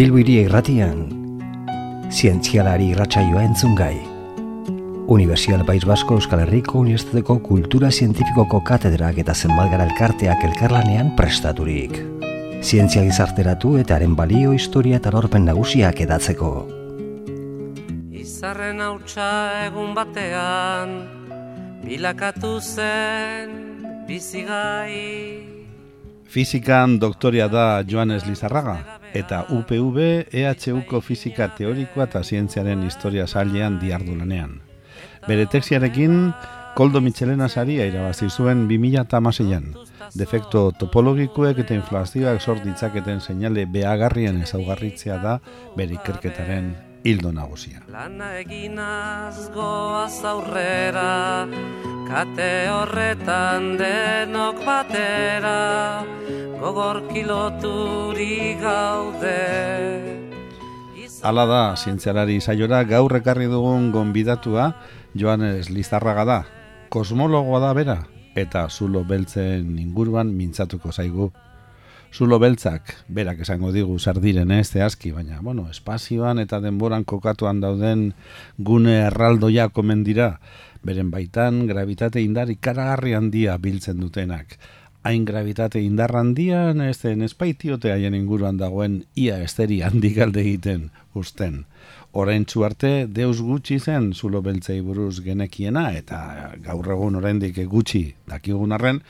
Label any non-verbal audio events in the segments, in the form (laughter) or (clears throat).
Bilbiri irratian, zientzialari irratsaioa entzun gai. Universial País Basko Euskal Herriko Unibertsitateko Kultura Zientifikoko Katedrak eta zenbat gara elkarteak elkarlanean prestaturik. Zientzia gizarteratu eta haren balio, historia eta lorpen nagusiak edatzeko. Izarren hautsa egun batean, bilakatu zen bizigai. Fizikan doktoria da Joanes Lizarraga eta UPV EHUko fizika teorikoa eta zientziaren historia sailean diardu lanean. Bere texiarekin Koldo Michelena saria irabazi zuen 2016an. Defekto topologikoek eta inflazioak sort ditzaketen seinale beagarrien ezaugarritzea da bere ikerketaren hildo nagusia. Lana eginaz goaz aurrera, kate horretan denok batera, gogor kiloturi gaude. Hala da, zientzialari saiora gaur ekarri dugun gonbidatua Joanes Lizarraga da. Kosmologoa da bera, eta zulo beltzen inguruan mintzatuko zaigu zulo beltzak, berak esango digu sardiren ez zehazki, baina, bueno, espazioan eta denboran kokatuan dauden gune erraldoia komen dira, beren baitan gravitate indar ikaragarri handia biltzen dutenak. Hain gravitate indar handian ez den espaitiote haien inguruan dagoen ia esteri handik alde egiten usten. Horain arte deus gutxi zen zulo beltzei buruz genekiena eta gaur egun oraindik gutxi dakigun arren,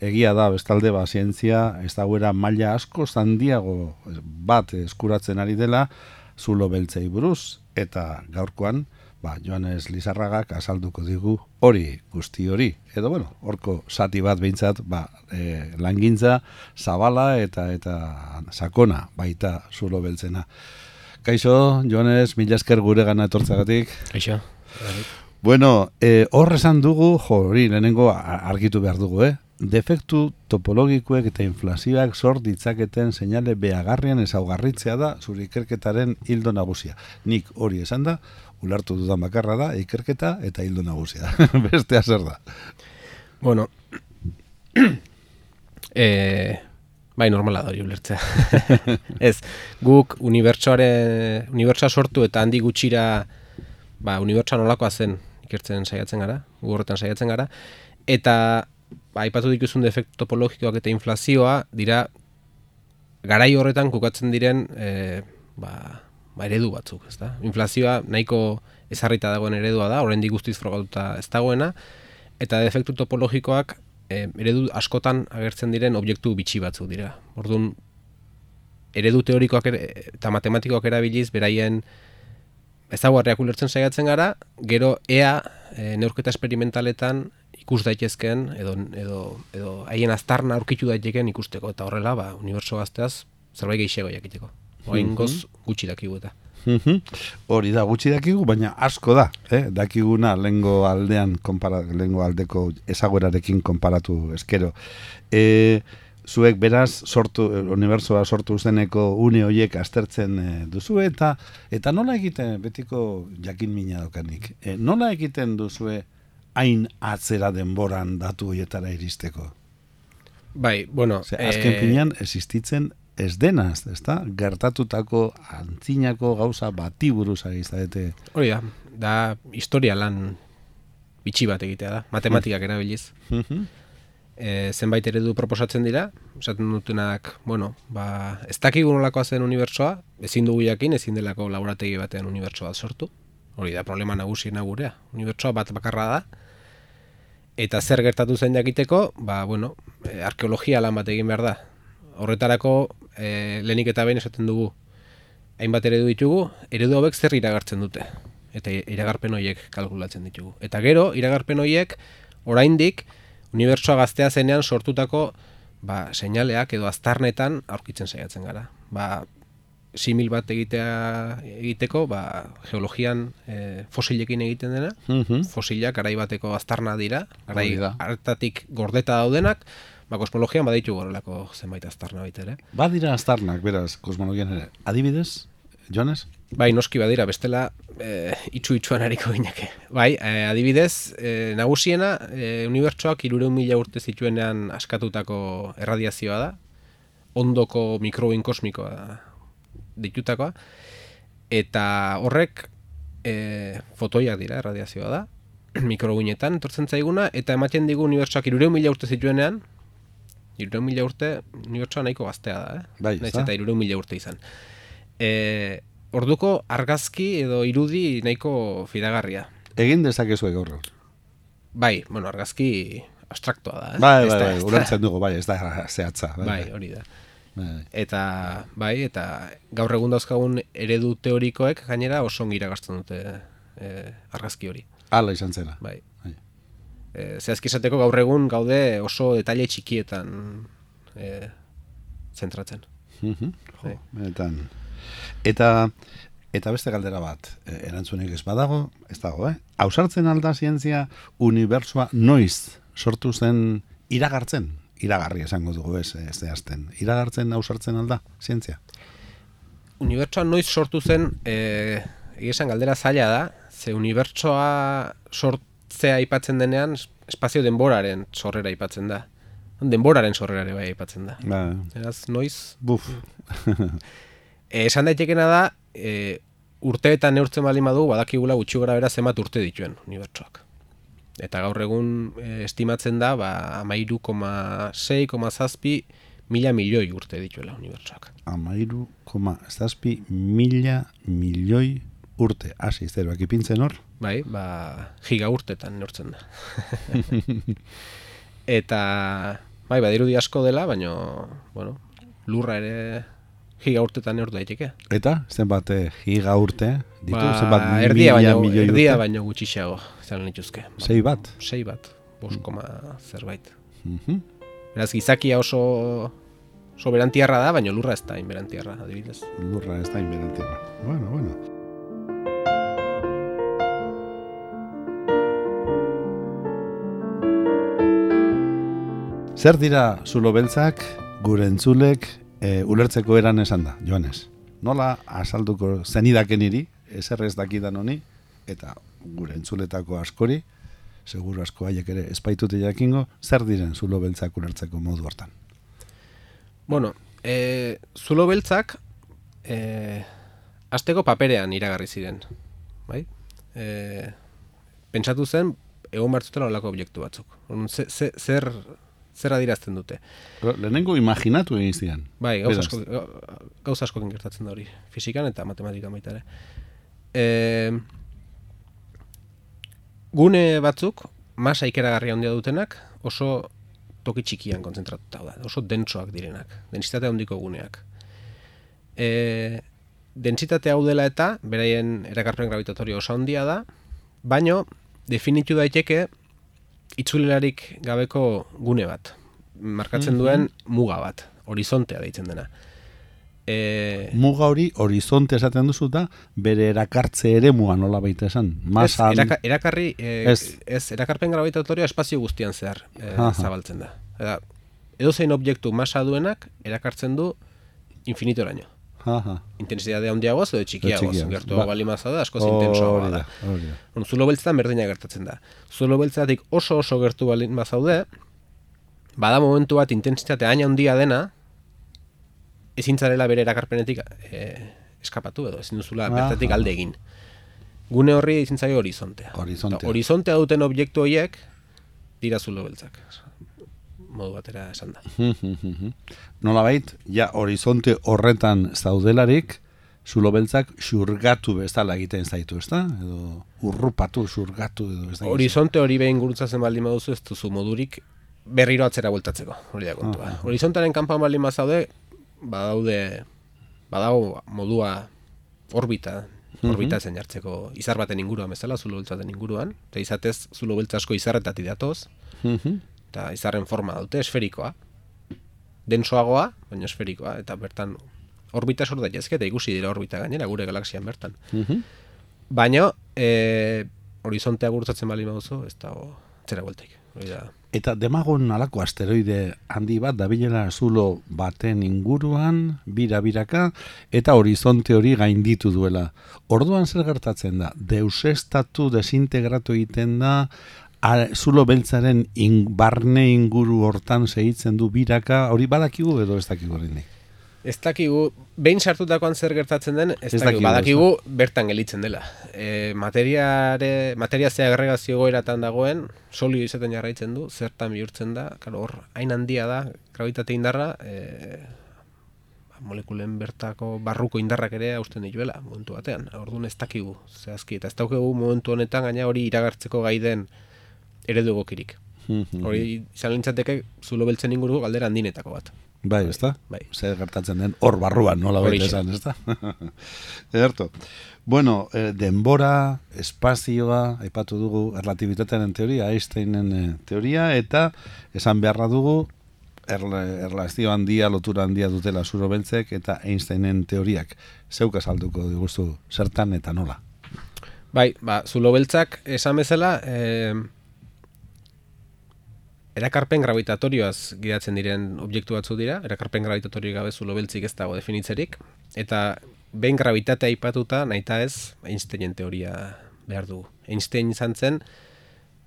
egia da bestalde ba zientzia ez dagoera maila asko zandiago bat eskuratzen ari dela zulo beltzei buruz eta gaurkoan ba Joanes Lizarragak azalduko digu hori guzti hori edo bueno horko sati bat beintzat ba e, langintza zabala eta eta sakona baita zulo beltzena Kaixo, Joanes, mila esker gure gana etortzagatik. Kaixo. Bueno, eh, hor esan dugu, jo, hori, lehenengo argitu behar dugu, eh? defektu topologikoek eta inflazioak sort ditzaketen seinale beagarrian ezaugarritzea da zure ikerketaren hildo nagusia. Nik hori esan da, ulartu dudan bakarra da, ikerketa eta hildo nagusia. (laughs) Beste zer da. Bueno, e, (clears throat) bai normala da hori ulertzea. (laughs) Ez, guk unibertsoare, unibertsoa sortu eta handi gutxira ba, unibertsoa nolakoa zen ikertzen saiatzen gara, gu horretan saiatzen gara, eta ba, aipatu dituzun defektu topologikoak eta inflazioa dira garai horretan kukatzen diren e, ba, ba eredu batzuk, ez da? Inflazioa nahiko ezarrita dagoen eredua da, horrein guztiz frogatuta ez dagoena, eta defektu topologikoak e, eredu askotan agertzen diren objektu bitxi batzuk dira. Orduan, eredu teorikoak eta matematikoak erabiliz, beraien ezaguarriak ulertzen saiatzen gara, gero ea e, neurketa esperimentaletan ikus daitezkeen edo edo edo haien aztarna aurkitu daitekeen ikusteko eta horrela ba unibertso gazteaz zerbait gehiago jakiteko. Oraingoz mhm. gutxi dakigu eta. Hori da gutxi dakigu, baina asko da, eh? Dakiguna lengo aldean konpara lengo aldeko ezaguerarekin konparatu eskero. E, zuek beraz sortu unibertsoa sortu zeneko une hoiek aztertzen e, duzu eta eta nola egiten betiko jakin mina daukanik. E, nola egiten duzue hain atzera denboran datu hoietara iristeko. Bai, bueno, Ose, azken e... finean existitzen ez denaz, ezta? Gertatutako antzinako gauza bati buruz ari. Hori da, da historia lan bitxi bat egitea da, matematikak mm. erabiliz. e, zenbait eredu proposatzen dira, esaten dutenak, bueno, ba, ez dakigu nolakoa zen unibertsoa, ezin dugu jakin, ezin delako laborategi batean unibertsoa sortu. Hori da problema nagusiena gurea. Unibertsoa bat bakarra da, Eta zer gertatu zen jakiteko, ba, bueno, e, arkeologia lan bat egin behar da. Horretarako, e, lehenik eta behin esaten dugu, hainbat eredu ditugu, eredu hauek zer iragartzen dute. Eta iragarpen horiek kalkulatzen ditugu. Eta gero, iragarpen horiek, oraindik, unibertsoa gaztea zenean sortutako ba, seinaleak edo aztarnetan aurkitzen saiatzen gara. Ba, simil bat egitea egiteko, ba, geologian e, fosilekin egiten dena, mm fosilak garai bateko aztarna dira, garai hartatik gordeta daudenak, ba, kosmologian baditu gorelako zenbait aztarna baita ere. Badira aztarnak, beraz, kosmologian ere. Adibidez, Jones? Bai, noski badira, bestela e, itxu itxuan hariko gineke. Bai, e, adibidez, e, nagusiena, e, unibertsoak irureun mila urte zituenean askatutako erradiazioa da, ondoko mikroin kosmikoa ditutakoa, eta horrek e, fotoiak dira, erradiazioa da, (clears throat) mikroguinetan, tortzen zaiguna, eta ematen digu unibertsoak irureu mila urte zituenean, irureu mila urte, unibertsoa nahiko gaztea da, eh? Bai, Naiz eta irureu mila urte izan. E, orduko argazki edo irudi nahiko fidagarria. Egin dezakezue gaur. Bai, bueno, argazki abstraktoa da, eh? Bai, bai, bai, ulertzen dugu, bai, ez da zehatza. Bai, hori da. bai. Eta, bai, eta gaur egun dauzkagun eredu teorikoek gainera oso ongi iragazten dute e, argazki hori. Hala izan zena. Bai. E, zehazki esateko gaur egun gaude oso detaile txikietan e, zentratzen. Mhm, jo, Bai. benetan. Eta eta beste galdera bat, e, erantzunek ez badago, ez dago, eh? Ausartzen alda zientzia unibertsoa noiz sortu zen iragartzen? Iragarri esango dugu ez, ez zehazten. Iragartzen ausartzen alda zientzia? Unibertsoa noiz sortu zen, e, esan galdera zaila da, ze unibertsoa sortzea aipatzen denean espazio denboraren sorrera aipatzen da. Denboraren sorrera ere bai aipatzen da. Ba, Beraz, noiz buf. E, esan daitekena da, e, urteetan neurtzen baldin badu, badakigula gutxi gara bera zenbat urte dituen unibertsoak. Eta gaur egun e, estimatzen da, ba, amairu koma sei, koma zazpi, mila milioi urte dituela unibertsoak. Amairu, koma, zazpi, mila milioi urte. Hasi, zeroak ipintzen hor? Bai, ba, giga urtetan neurtzen da. (laughs) Eta, bai, badirudi asko dela, baino, bueno, lurra ere giga urtetan neurtu daiteke. Eta, zenbat eh, giga urte ditu? Ba, zenbat erdia mila baino, milioi erdia urte? baino gutxixeago, izan nituzke. Ba, Sei bat? sei bat, bost koma zerbait. Mhm. Beraz, gizakia oso, oso berantiarra da, baina lurra ez da inberantiarra, adibidez. Lurra ez da inberantiarra. Bueno, bueno. Zer dira zulo beltzak, gure entzulek, e, ulertzeko eran esan da, Joanes? Nola azalduko zenidaken iri, ezer ez dakidan honi, eta gure entzuletako askori, seguru asko haiek ere espaitute jakingo, zer diren zulo beltzak ulertzeko modu hortan? Bueno, e, zulo beltzak, e, azteko paperean iragarri ziren, bai? E, pentsatu zen, egon bertzutela olako objektu batzuk. Orduan, ze, ze, zer, zer adirazten dute. Lehenengo imaginatu egin zidan. Bai, gauza asko, gau- gauza gertatzen da hori. Fizikan eta matematikan baita ere. E, gune batzuk, masa ikeragarria handia dutenak, oso toki txikian kontzentratuta da, oso dentsoak direnak, densitate handiko guneak. E, densitate hau dela eta, beraien erakarpen gravitatorio oso handia da, baino definitu daiteke itzulelarik gabeko gune bat. Markatzen duen muga bat, horizontea deitzen dena. E, Muga hori horizonte esaten duzu da, bere erakartze ere mua nola baita esan. Masan, Ez, eraka, erakarri, e, Ez. ez. erakarpen gravitatorioa espazio guztian zehar e, zabaltzen da. Eta, edozein objektu masa duenak erakartzen du infinitoraino. Aha. Intensitate handiagoz edo txikiagoz, Gertuago ba. bali maza da, askoz intensoagoa da. da, zulo beltzetan berdina gertatzen da. Zulo beltzatik oso oso gertu balin bazaude, bada momentu bat intensitate hain handia dena, ezin zarela bere erakarpenetik e, eskapatu edo, ezin duzula bertatik alde egin. Gune horri ezin zaio horizontea. Horizontea. Horizontea duten objektu horiek dira zulo beltzak. Modu batera esan da. Nola bait, ja horizonte horretan zaudelarik, zulo beltzak xurgatu bezala egiten zaitu, ezta? Edo urrupatu, xurgatu edo ez da. Horizonte hori behin gurutzatzen baldin baduzu ez duzu modurik berriro atzera bueltatzeko, hori da kontua. Aha. Horizontaren kanpoan baldin bazaude, badaude badago modua orbita, orbita zen jartzeko izar baten inguruan bezala, zulo beltzaten inguruan, eta izatez zulo beltza asko izarretatik datoz. Eta izarren forma dute, esferikoa. Densoagoa, baina esferikoa, eta bertan orbita sor daitezke, eta ikusi dira orbita gainera gure galaxian bertan. Mhm. Baina, e, horizontea gurtzatzen bali baduzu, ez dago zera bueltaik. Hori da. Eta demagon alako asteroide handi bat dabilela zulo baten inguruan, bira-biraka, eta horizonte hori gainditu duela. Orduan zer gertatzen da? Deusestatu, desintegratu egiten da, zulo beltzaren in, barne inguru hortan segitzen du biraka, hori badakigu edo ez dakigu horrenik? Ez dakigu, behin sartutakoan zer gertatzen den, ez, Ez dakigu, dakigu, badakigu bertan gelitzen dela. E, materiare, materia ze agregazio goeratan dagoen, solio izaten jarraitzen du, zertan bihurtzen da, karo, hor, hain handia da, gravitate indarra, e, molekulen bertako barruko indarrak ere hausten dituela, momentu batean. Orduan ez dakigu, zehazki, eta ez daukagu momentu honetan, gaina hori iragartzeko gai den eredu egokirik. Hori izan lintzateke zulo beltzen inguru galdera handinetako bat. Bai, ez da? Bai. Zer gertatzen den hor barruan, nola baita Horixe. esan, ez da? (laughs) Ederto. Bueno, eh, denbora, espazioa, aipatu dugu erlatibitatearen teoria, Einsteinen eh, teoria, eta esan beharra dugu erla, erlazio handia, lotura handia dutela zuro beltzek, eta Einsteinen teoriak. Zeuk azalduko diguzu zertan eta nola. Bai, ba, zulo beltzak esan bezala, eh, erakarpen gravitatorioaz gidatzen diren objektu batzu dira, erakarpen gravitatorio gabe zulo beltzik ez dago definitzerik, eta behin gravitatea aipatuta nahita ez, Einsteinen teoria behar du. Einstein izan zen,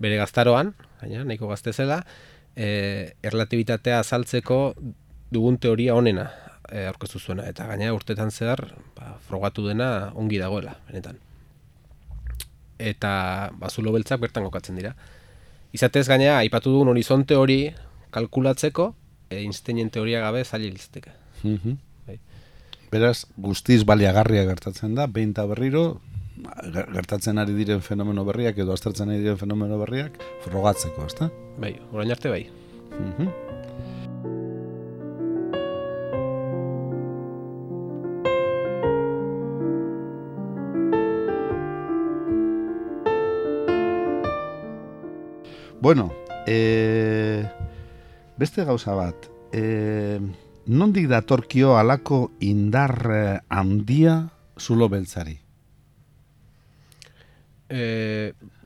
bere gaztaroan, baina nahiko gazte zela, e, erlatibitatea azaltzeko dugun teoria onena e, aurkeztu zuena, eta gaina urtetan zehar ba, frogatu dena ongi dagoela, benetan. Eta ba, zulo beltzak bertan kokatzen dira. Izatez gaina, aipatu dugun horizonte hori kalkulatzeko, e, Einsteinen teoria gabe zaila litzateke. Mhm. Bai. Beraz, guztiz baliagarria gertatzen da, behin eta berriro, ger- gertatzen ari diren fenomeno berriak edo aztertzen ari diren fenomeno berriak frogatzeko, ezta? Bai, orain arte bai. Mhm. Bueno, e, beste gauza bat, e, nondik datorkio alako indar eh, handia zulo beltzari? E,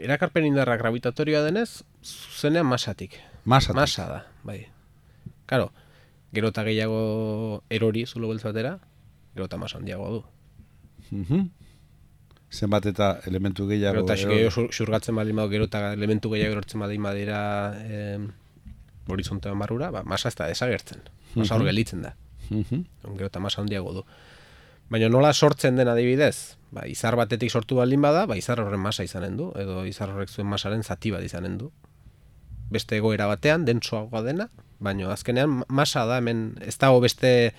erakarpen indarra gravitatorioa denez, zuzenean masatik. Masatik. Masa da, bai. Karo, gero eta gehiago erori zulo beltz batera, gero eta masa handiagoa du. Mhm. Zenbat eta elementu gehiago. Gero eta gehiago xur- xurgatzen baldin badu, gero eta elementu gehiago erortzen baldin badira eh, horizontean barrura, ba, masa ez da desagertzen. Masa hor gelditzen da. Gero eta masa handiago du. Baina nola sortzen den adibidez? Ba, izar batetik sortu baldin bada, ba, izar horren masa izanen du, edo izar horrek zuen masaren zati bat izanen du. Beste egoera batean, dentsoagoa dena, baina azkenean masa da hemen, ez dago beste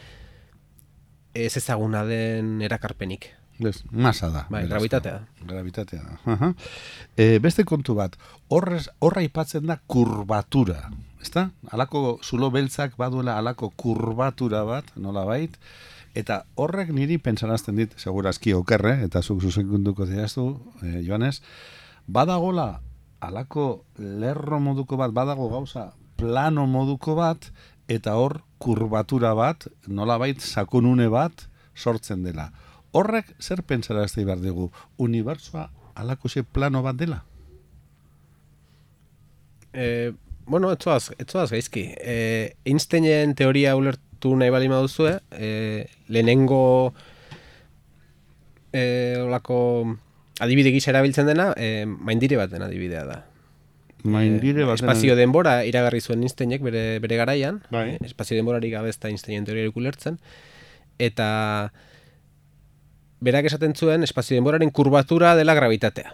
ez ezaguna den erakarpenik. Ez, masa da. Bai, gravitatea. Gravitatea da. Aha. E, beste kontu bat, horrez, horra aipatzen da kurbatura. Ezta? Alako zulo beltzak baduela alako kurbatura bat, nola bait, eta horrek niri pentsarazten dit, segurazki okerre, eta zuk zuzenkunduko zehaztu, e, Joanes, badagola alako lerro moduko bat, badago gauza plano moduko bat, eta hor kurbatura bat, nolabait sakonune bat sortzen dela. Horrek zer pentsarazte behar dugu? Unibertsoa alako ze plano bat dela? E, bueno, etzoaz, etzoaz gaizki. E, Einsteinen teoria ulertu nahi bali maduzue, e, lehenengo e, olako adibide gisa erabiltzen dena, e, maindire baten adibidea da. Maindire E, bat. espazio denbora iragarri zuen Einsteinek bere, bere garaian, Bai. espazio denborari gabe ez da Einsteinen teoriarik ulertzen, eta berak esaten zuen espazio denboraren kurbatura dela gravitatea.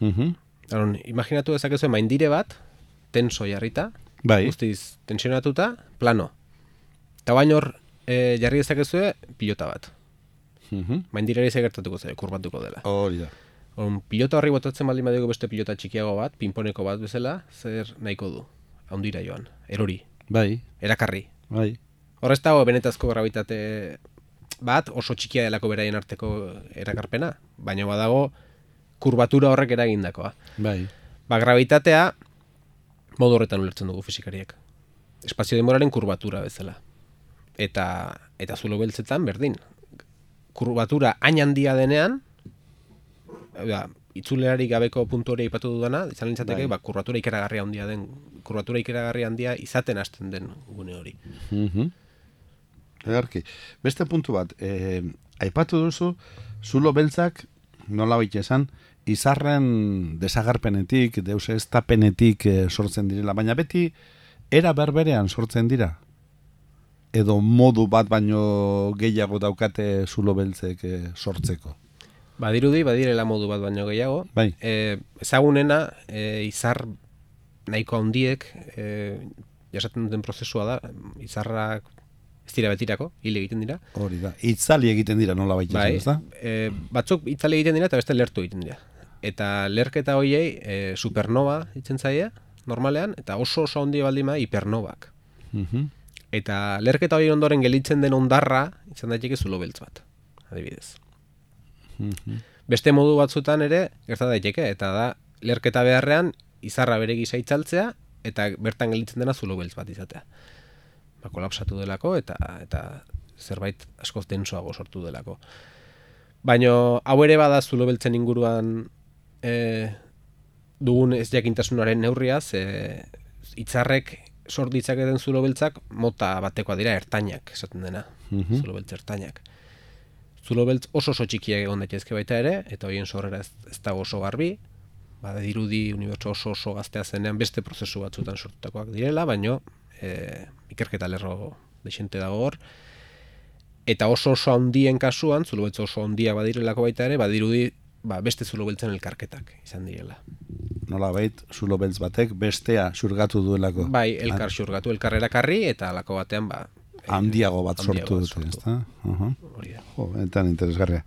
Mhm. Aron, imaginatu dezakezu maindire bat, tenso jarrita, Bai. guztiz tensionatuta, plano. Eta baino hor e, jarri dezakezue pilota bat. Mhm. Maindirari ze gertatuko zaio, kurbatuko dela. Hori da. Orduan, pilota horri botatzen baldin badugu beste pilota txikiago bat, pinponeko bat bezala, zer nahiko du? Haundira joan, erori, Bai. erakarri. Bai. Hor ez dago benetazko gravitate bat, oso txikia delako beraien arteko erakarpena, baina badago kurbatura horrek eragindakoa. Bai. Ba, gravitatea modu horretan ulertzen dugu fisikariek. Espazio denboraren kurbatura bezala. Eta eta zulo beltzetan berdin. Kurbatura hain handia denean, da, itzulerarik gabeko puntu hori aipatu dudana, izan lintzateke, Bai. ba, kurbatura ikeragarria handia den, kurbatura ikeragarria handia izaten hasten den gune hori. Mhm. Egarki. Beste puntu bat, eh, aipatu duzu, zulo beltzak, nola baita esan, izarren desagarpenetik, deus ez tapenetik eh, sortzen direla, baina beti era berberean sortzen dira. edo modu bat baino gehiago daukate zulo beltzek eh, sortzeko? Badirudi, badirela modu bat baino gehiago. Bai. E, ezagunena, e, izar nahiko handiek, e, jasaten duten prozesua da, izarrak ez dira betirako, hile egiten dira. Hori da, itzali egiten dira nola baita, Bai, ez da? e, batzuk itzali egiten dira eta beste lertu egiten dira. Eta lerketa hoiei e, supernova itzen zaie, normalean, eta oso oso handi baldin bada hipernovak. Mhm. Eta lerketa hori ondoren gelitzen den ondarra, izan daiteke zulo beltz bat, adibidez. Mhm. Beste modu batzutan ere, gerta daiteke, eta da, lerketa beharrean, izarra bere gisa itzaltzea, eta bertan gelitzen dena zulo beltz bat izatea. Ba, kolapsatu delako, eta eta zerbait askoz densoago sortu delako. Baino hau ere bada zulo beltzen inguruan e, dugun ez jakintasunaren neurriaz, e, itzarrek sort ditzaketen zulo beltzak mota batekoa dira ertainak, esaten dena, Mhm. zulo beltz ertainak. Zulo beltz oso oso txikiak egon daitezke baita ere, eta horien sorrera ez, ez dago oso garbi, bada dirudi unibertso oso oso gaztea zenean beste prozesu batzutan sortutakoak direla, baino e, ikerketa lerro desente dago hor. Eta oso oso handien kasuan, zulo beltz oso handia badirelako baita ere, badirudi ba, beste zulo beltzen elkarketak izan direla. Nola bait, zulo beltz batek bestea xurgatu duelako. Bai, elkar xurgatu, elkar erakarri, eta alako batean, ba, Handiago bat sortu dute, ez da? Hori da. Jo, entan interesgarria.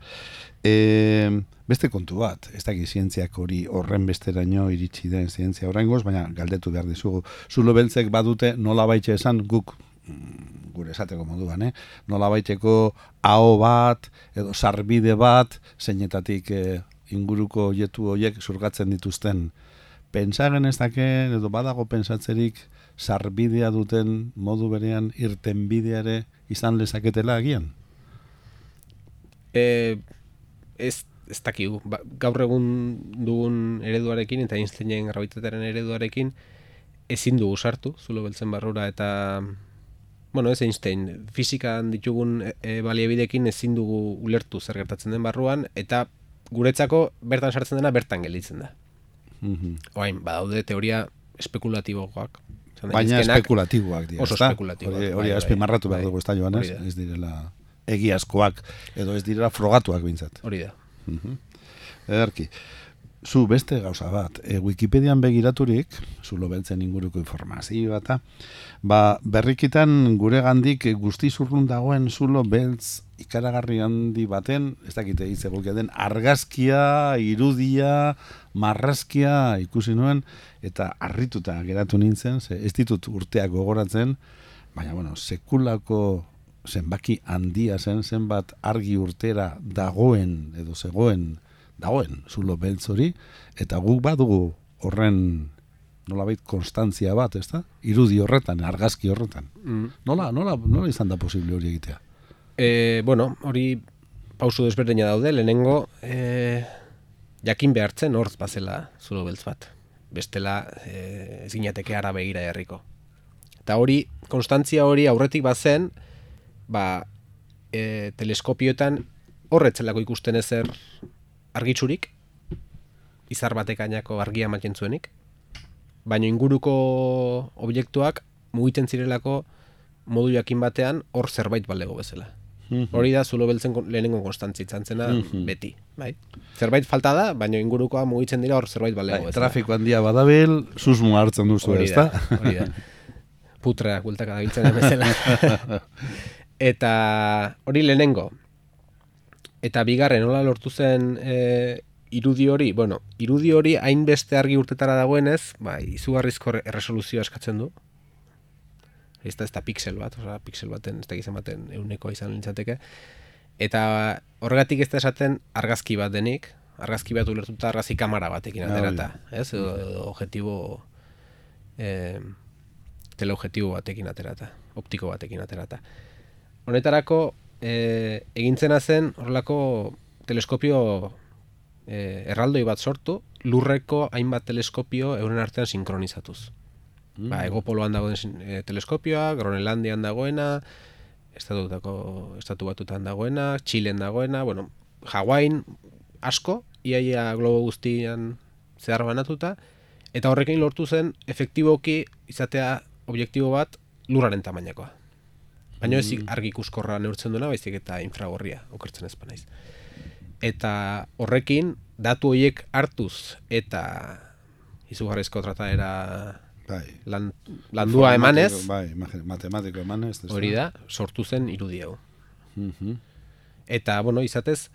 E, beste kontu bat, ez daki zientziak hori horren besteraino iritsi den zientzia oraingoz, baina galdetu behar dizugu. Zulo beltzek badute nola baitxe esan guk mm, gure esateko moduan, eh? nola baiteko aho bat, edo sarbide bat, zeinetatik eh, inguruko jetu horiek zurgatzen dituzten. Pentsaren ez dake, edo badago pensatzerik, sarbidea duten modu berean irten bideare izan lezaketela agian? E, ez, ez dakigu. Ba, gaur egun dugun ereduarekin eta Einsteinen grabitatearen ereduarekin ezin dugu sartu, zulo beltzen barrura eta bueno, ez Einstein, fizikan ditugun e, e, baliabidekin ezin dugu ulertu zer gertatzen den barruan eta guretzako bertan sartzen dena bertan gelditzen da. Mhm. Oain, badaude teoria espekulatiboak. Baina espekulatiboak dira, oso espekulatiboak, Hori, bai, hori bai, azpimarratu behar bai. dugu, ez da? Hori da. Ez direla egiazkoak, edo ez direla frogatuak bintzat. Hori da. Ederki. Zu beste gauza bat, e, Wikipedian begiraturik, zulo beltzen inguruko informazioa eta, ba, berrikitan gure gandik guzti zurrun dagoen zulo beltz ikaragarri handi baten, ez dakite hitz egokia den, argazkia, irudia, marrazkia ikusi nuen, eta harrituta geratu nintzen, ze ez ditut urteak gogoratzen, baina, bueno, sekulako zenbaki handia zen, zenbat argi urtera dagoen, edo zegoen, dagoen zulo beltz hori, eta guk badugu horren nolabait konstantzia bat, ez da? Irudi horretan, argazki horretan. Mm. Nola, nola, nola izan da posible hori egitea? E, bueno, hori pausu desberdina daude, lehenengo e, jakin behartzen hortz bazela zulo beltz bat. Bestela e, ez ginateke ara begira herriko. Eta hori, konstantzia hori aurretik bazen, ba, e, teleskopioetan horretzelako ikusten ezer argitzurik, izar batekainako argia ematen zuenik, baina inguruko objektuak mugiten zirelako modu jakin batean hor zerbait balego bezala. Hori da zulo beltzen lehenengo konstantzia izan zena Mhm. beti. Bai. Zerbait falta da, baina ingurukoa mugitzen dira hor zerbait balego Bai, trafiko handia badabil, susmo hartzen duzu, Hori ez da, da? hori da. Putreak bultaka dabiltzen den bezala. (laughs) Eta hori lehenengo. Eta bigarren, nola lortu zen e, irudi hori, bueno, irudi hori hainbeste argi urtetara dagoenez, ba, izugarrizko re- erresoluzioa eskatzen du. Ez da, ez da pixel bat, osea, pixel baten, ez da gizan baten euneko izan lintzateke. Eta horregatik ez da esaten argazki bat denik, argazki bat ulertuta argazki kamara batekin Ah, aterata, ez? Edo objetibo eh, teleobjetibo batekin aterata, optiko batekin aterata. Honetarako eh, egintzena zen horrelako teleskopio eh, erraldoi bat sortu, lurreko hainbat teleskopio euren artean sinkronizatuz. Ba, egopoloan dagoen eh, teleskopioa, Groenlandian dagoena, estatutako, estatu batutan dagoena, Txilen dagoena, bueno, Hawain asko, iaia globo guztian zehar banatuta, eta horrekin lortu zen efektiboki izatea objektibo bat lurraren tamainakoa. Baina ez argi ikuskorra neurtzen duena, baizik eta infragorria, okertzen ez naiz. Eta horrekin, datu horiek hartuz eta izugarrizko trataera Bai. lan, landua emanez, Bai, matematiko emanez. ez hori da, sortu zen irudi hau. Mhm. Eta, bueno, izatez,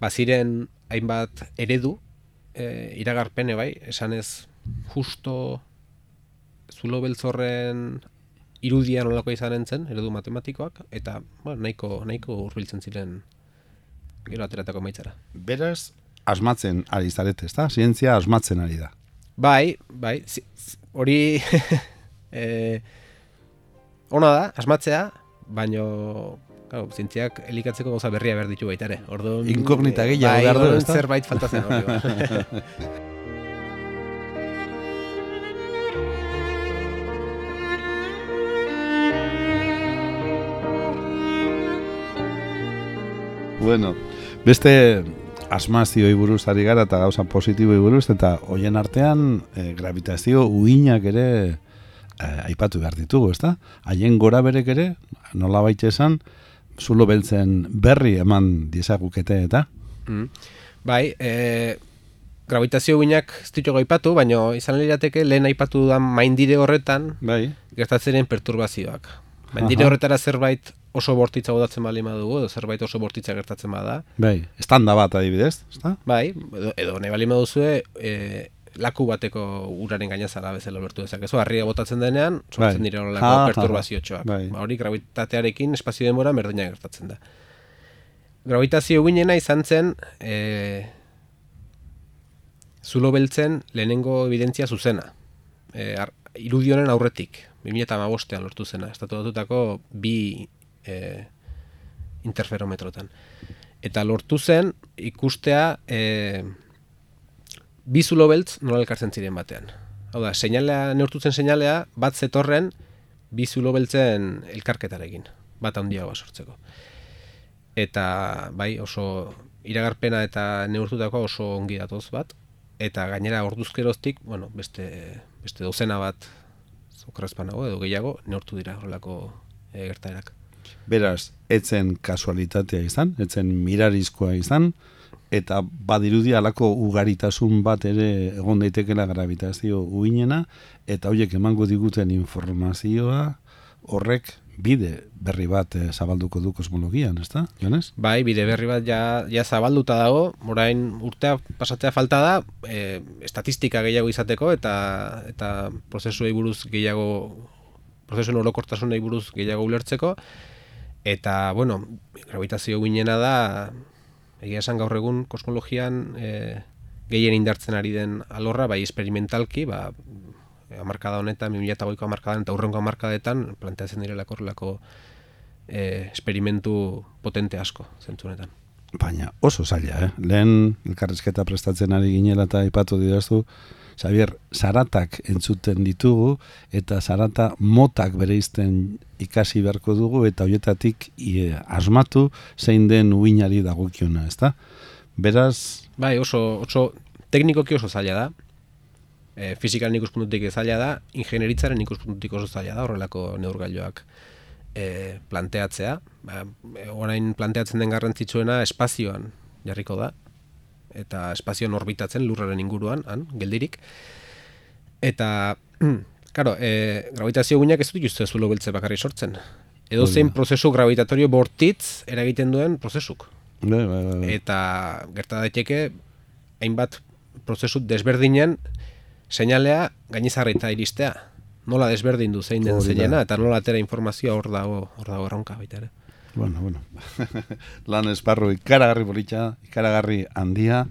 baziren hainbat eredu, e, iragarpene bai, esanez justo zulo beltzorren irudia nolako izanen zen, eredu matematikoak, eta bueno, nahiko, nahiko hurbiltzen ziren gero ateratako maitzara. Beraz, asmatzen ari zarete, ezta? Zientzia asmatzen ari da. Bai, bai, zi- hori (laughs) e, ona da, asmatzea, baino Claro, zientziak elikatzeko gauza berria behar ditu baita ere. Orduan, Inkognita eh, gehiago bai, behar du, zerbait faltatzen hori. (laughs) Bueno, beste asmazioi buruz ari gara eta gauza positiboei buruz eta hoien artean eh, gravitazio uinak ere eh, aipatu behar ditugu, ezta? Haien gora berek ere, nola baita esan, zulo beltzen berri eman diezagukete eta Mm. Bai, e, gravitazio guinak ez ditu aipatu, baina izan lirateke lehen aipatu dudan maindire horretan bai, gertatzeren perturbazioak. Maindire Aha. horretara zerbait oso bortitza godatzen bali badugu, edo zerbait oso bortitza gertatzen bada, bai, estanda bat adibidez, ezta? bai, edo, edo nahi bali baduzue, e, laku bateko uraren gainazala bezala lortu dezakezu, harria botatzen denean, sortzen Bai. dira Ha, horrelako ha, ha. perturbazio-txoak. Bai. Ba, hori gravitatearekin espazio denbora berdina gertatzen da. Gravitazio guinena izan zen e, zulo beltzen lehenengo evidentzia zuzena. E, ar, irudionen aurretik, 2008an lortu zena, estatu batutako bi e, interferometrotan. Eta lortu zen ikustea e, bi zulo beltz nola elkartzen ziren batean. Hau da, seinalea, neurtu zen seinalea, bat zetorren bi zulo beltzen elkarketarekin, bat handiagoa sortzeko. Eta bai, oso iragarpena eta neurtutako oso ongi datoz bat, eta gainera orduzkeroztik, bueno, beste, beste dozena bat zokrezpanago edo gehiago neurtu dira horrelako e, gertaerak. Beraz, etzen kasualitatea izan, etzen mirarizkoa izan, eta badirudi alako ugaritasun bat ere egon daitekela gravitazio uinena, eta horiek emango diguten informazioa horrek bide berri bat eh, zabalduko du kosmologian, ezta? Jones? Bai, bide berri bat ja, ja zabalduta dago, orain urtea pasatzea falta da, e, estatistika gehiago izateko eta eta prozesuei buruz gehiago prozesuen orokortasunei buruz gehiago ulertzeko eta bueno, gravitazio guinena da egia esan gaur egun kosmologian e, gehien indartzen ari den alorra, bai esperimentalki, ba, amarkada honetan, 2008ko amarkadan eta urrengo amarkadetan planteatzen direlako horrelako e, esperimentu potente asko zentzu honetan. Baina oso zaila, eh? Lehen elkarrizketa prestatzen ari ginela eta aipatu didazu, Xavier, zaratak entzuten ditugu eta zarata motak bereizten ikasi beharko dugu eta hoietatik ie, asmatu zein den uinari dagokiona, ezta? Beraz, Bai, oso, oso teknikoki oso zaila da. E, fizikaren ikuspuntutik zaila da, ingenieritzaren ikuspuntutik oso zaila da horrelako neurgailuak e, planteatzea. Ba, e, orain planteatzen den garrantzitsuena espazioan jarriko da eta espazioan orbitatzen lurraren inguruan, han, geldirik. Eta, (clears throat) karo, e, gravitazio guinak ez dut dituzte zulo beltze bakarri sortzen. Edo zein prozesu gravitatorio bortitz eragiten duen prozesuk. bai, bai, bai, bai. Eta gerta daiteke hainbat prozesu desberdinen seinalea gainezarrita iristea. Nola desberdin du zein den zeinena eta nola atera informazioa hor dago, hor dago erronka baita ere. Bueno, bueno. (laughs) Lan esparru ikaragarri politxa, ikaragarri handia,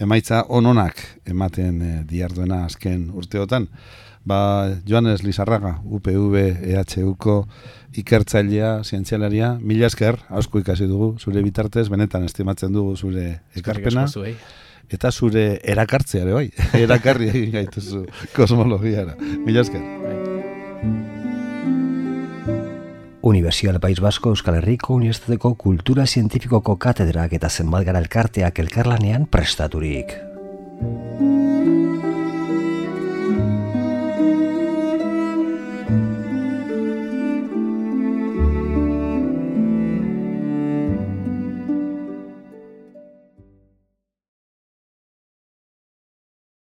emaitza ononak ematen e, diarduena azken urteotan. Ba, Joanes Lizarraga, UPV EHUko ikertzailea, zientzialaria, mila esker, asko ikasi dugu, zure bitartez, benetan estimatzen dugu zure ekarpena, Eskerrik asko zuei. Eta zure erakartzea ere bai, (laughs) erakarri egin gaituzu kosmologiara. Mila esker. Universidad País Vasco Euskal Herriko Unibertsitateko Kultura Zientifikoko katedrak eta zenbat gara elkarteak elkarlanean prestaturik.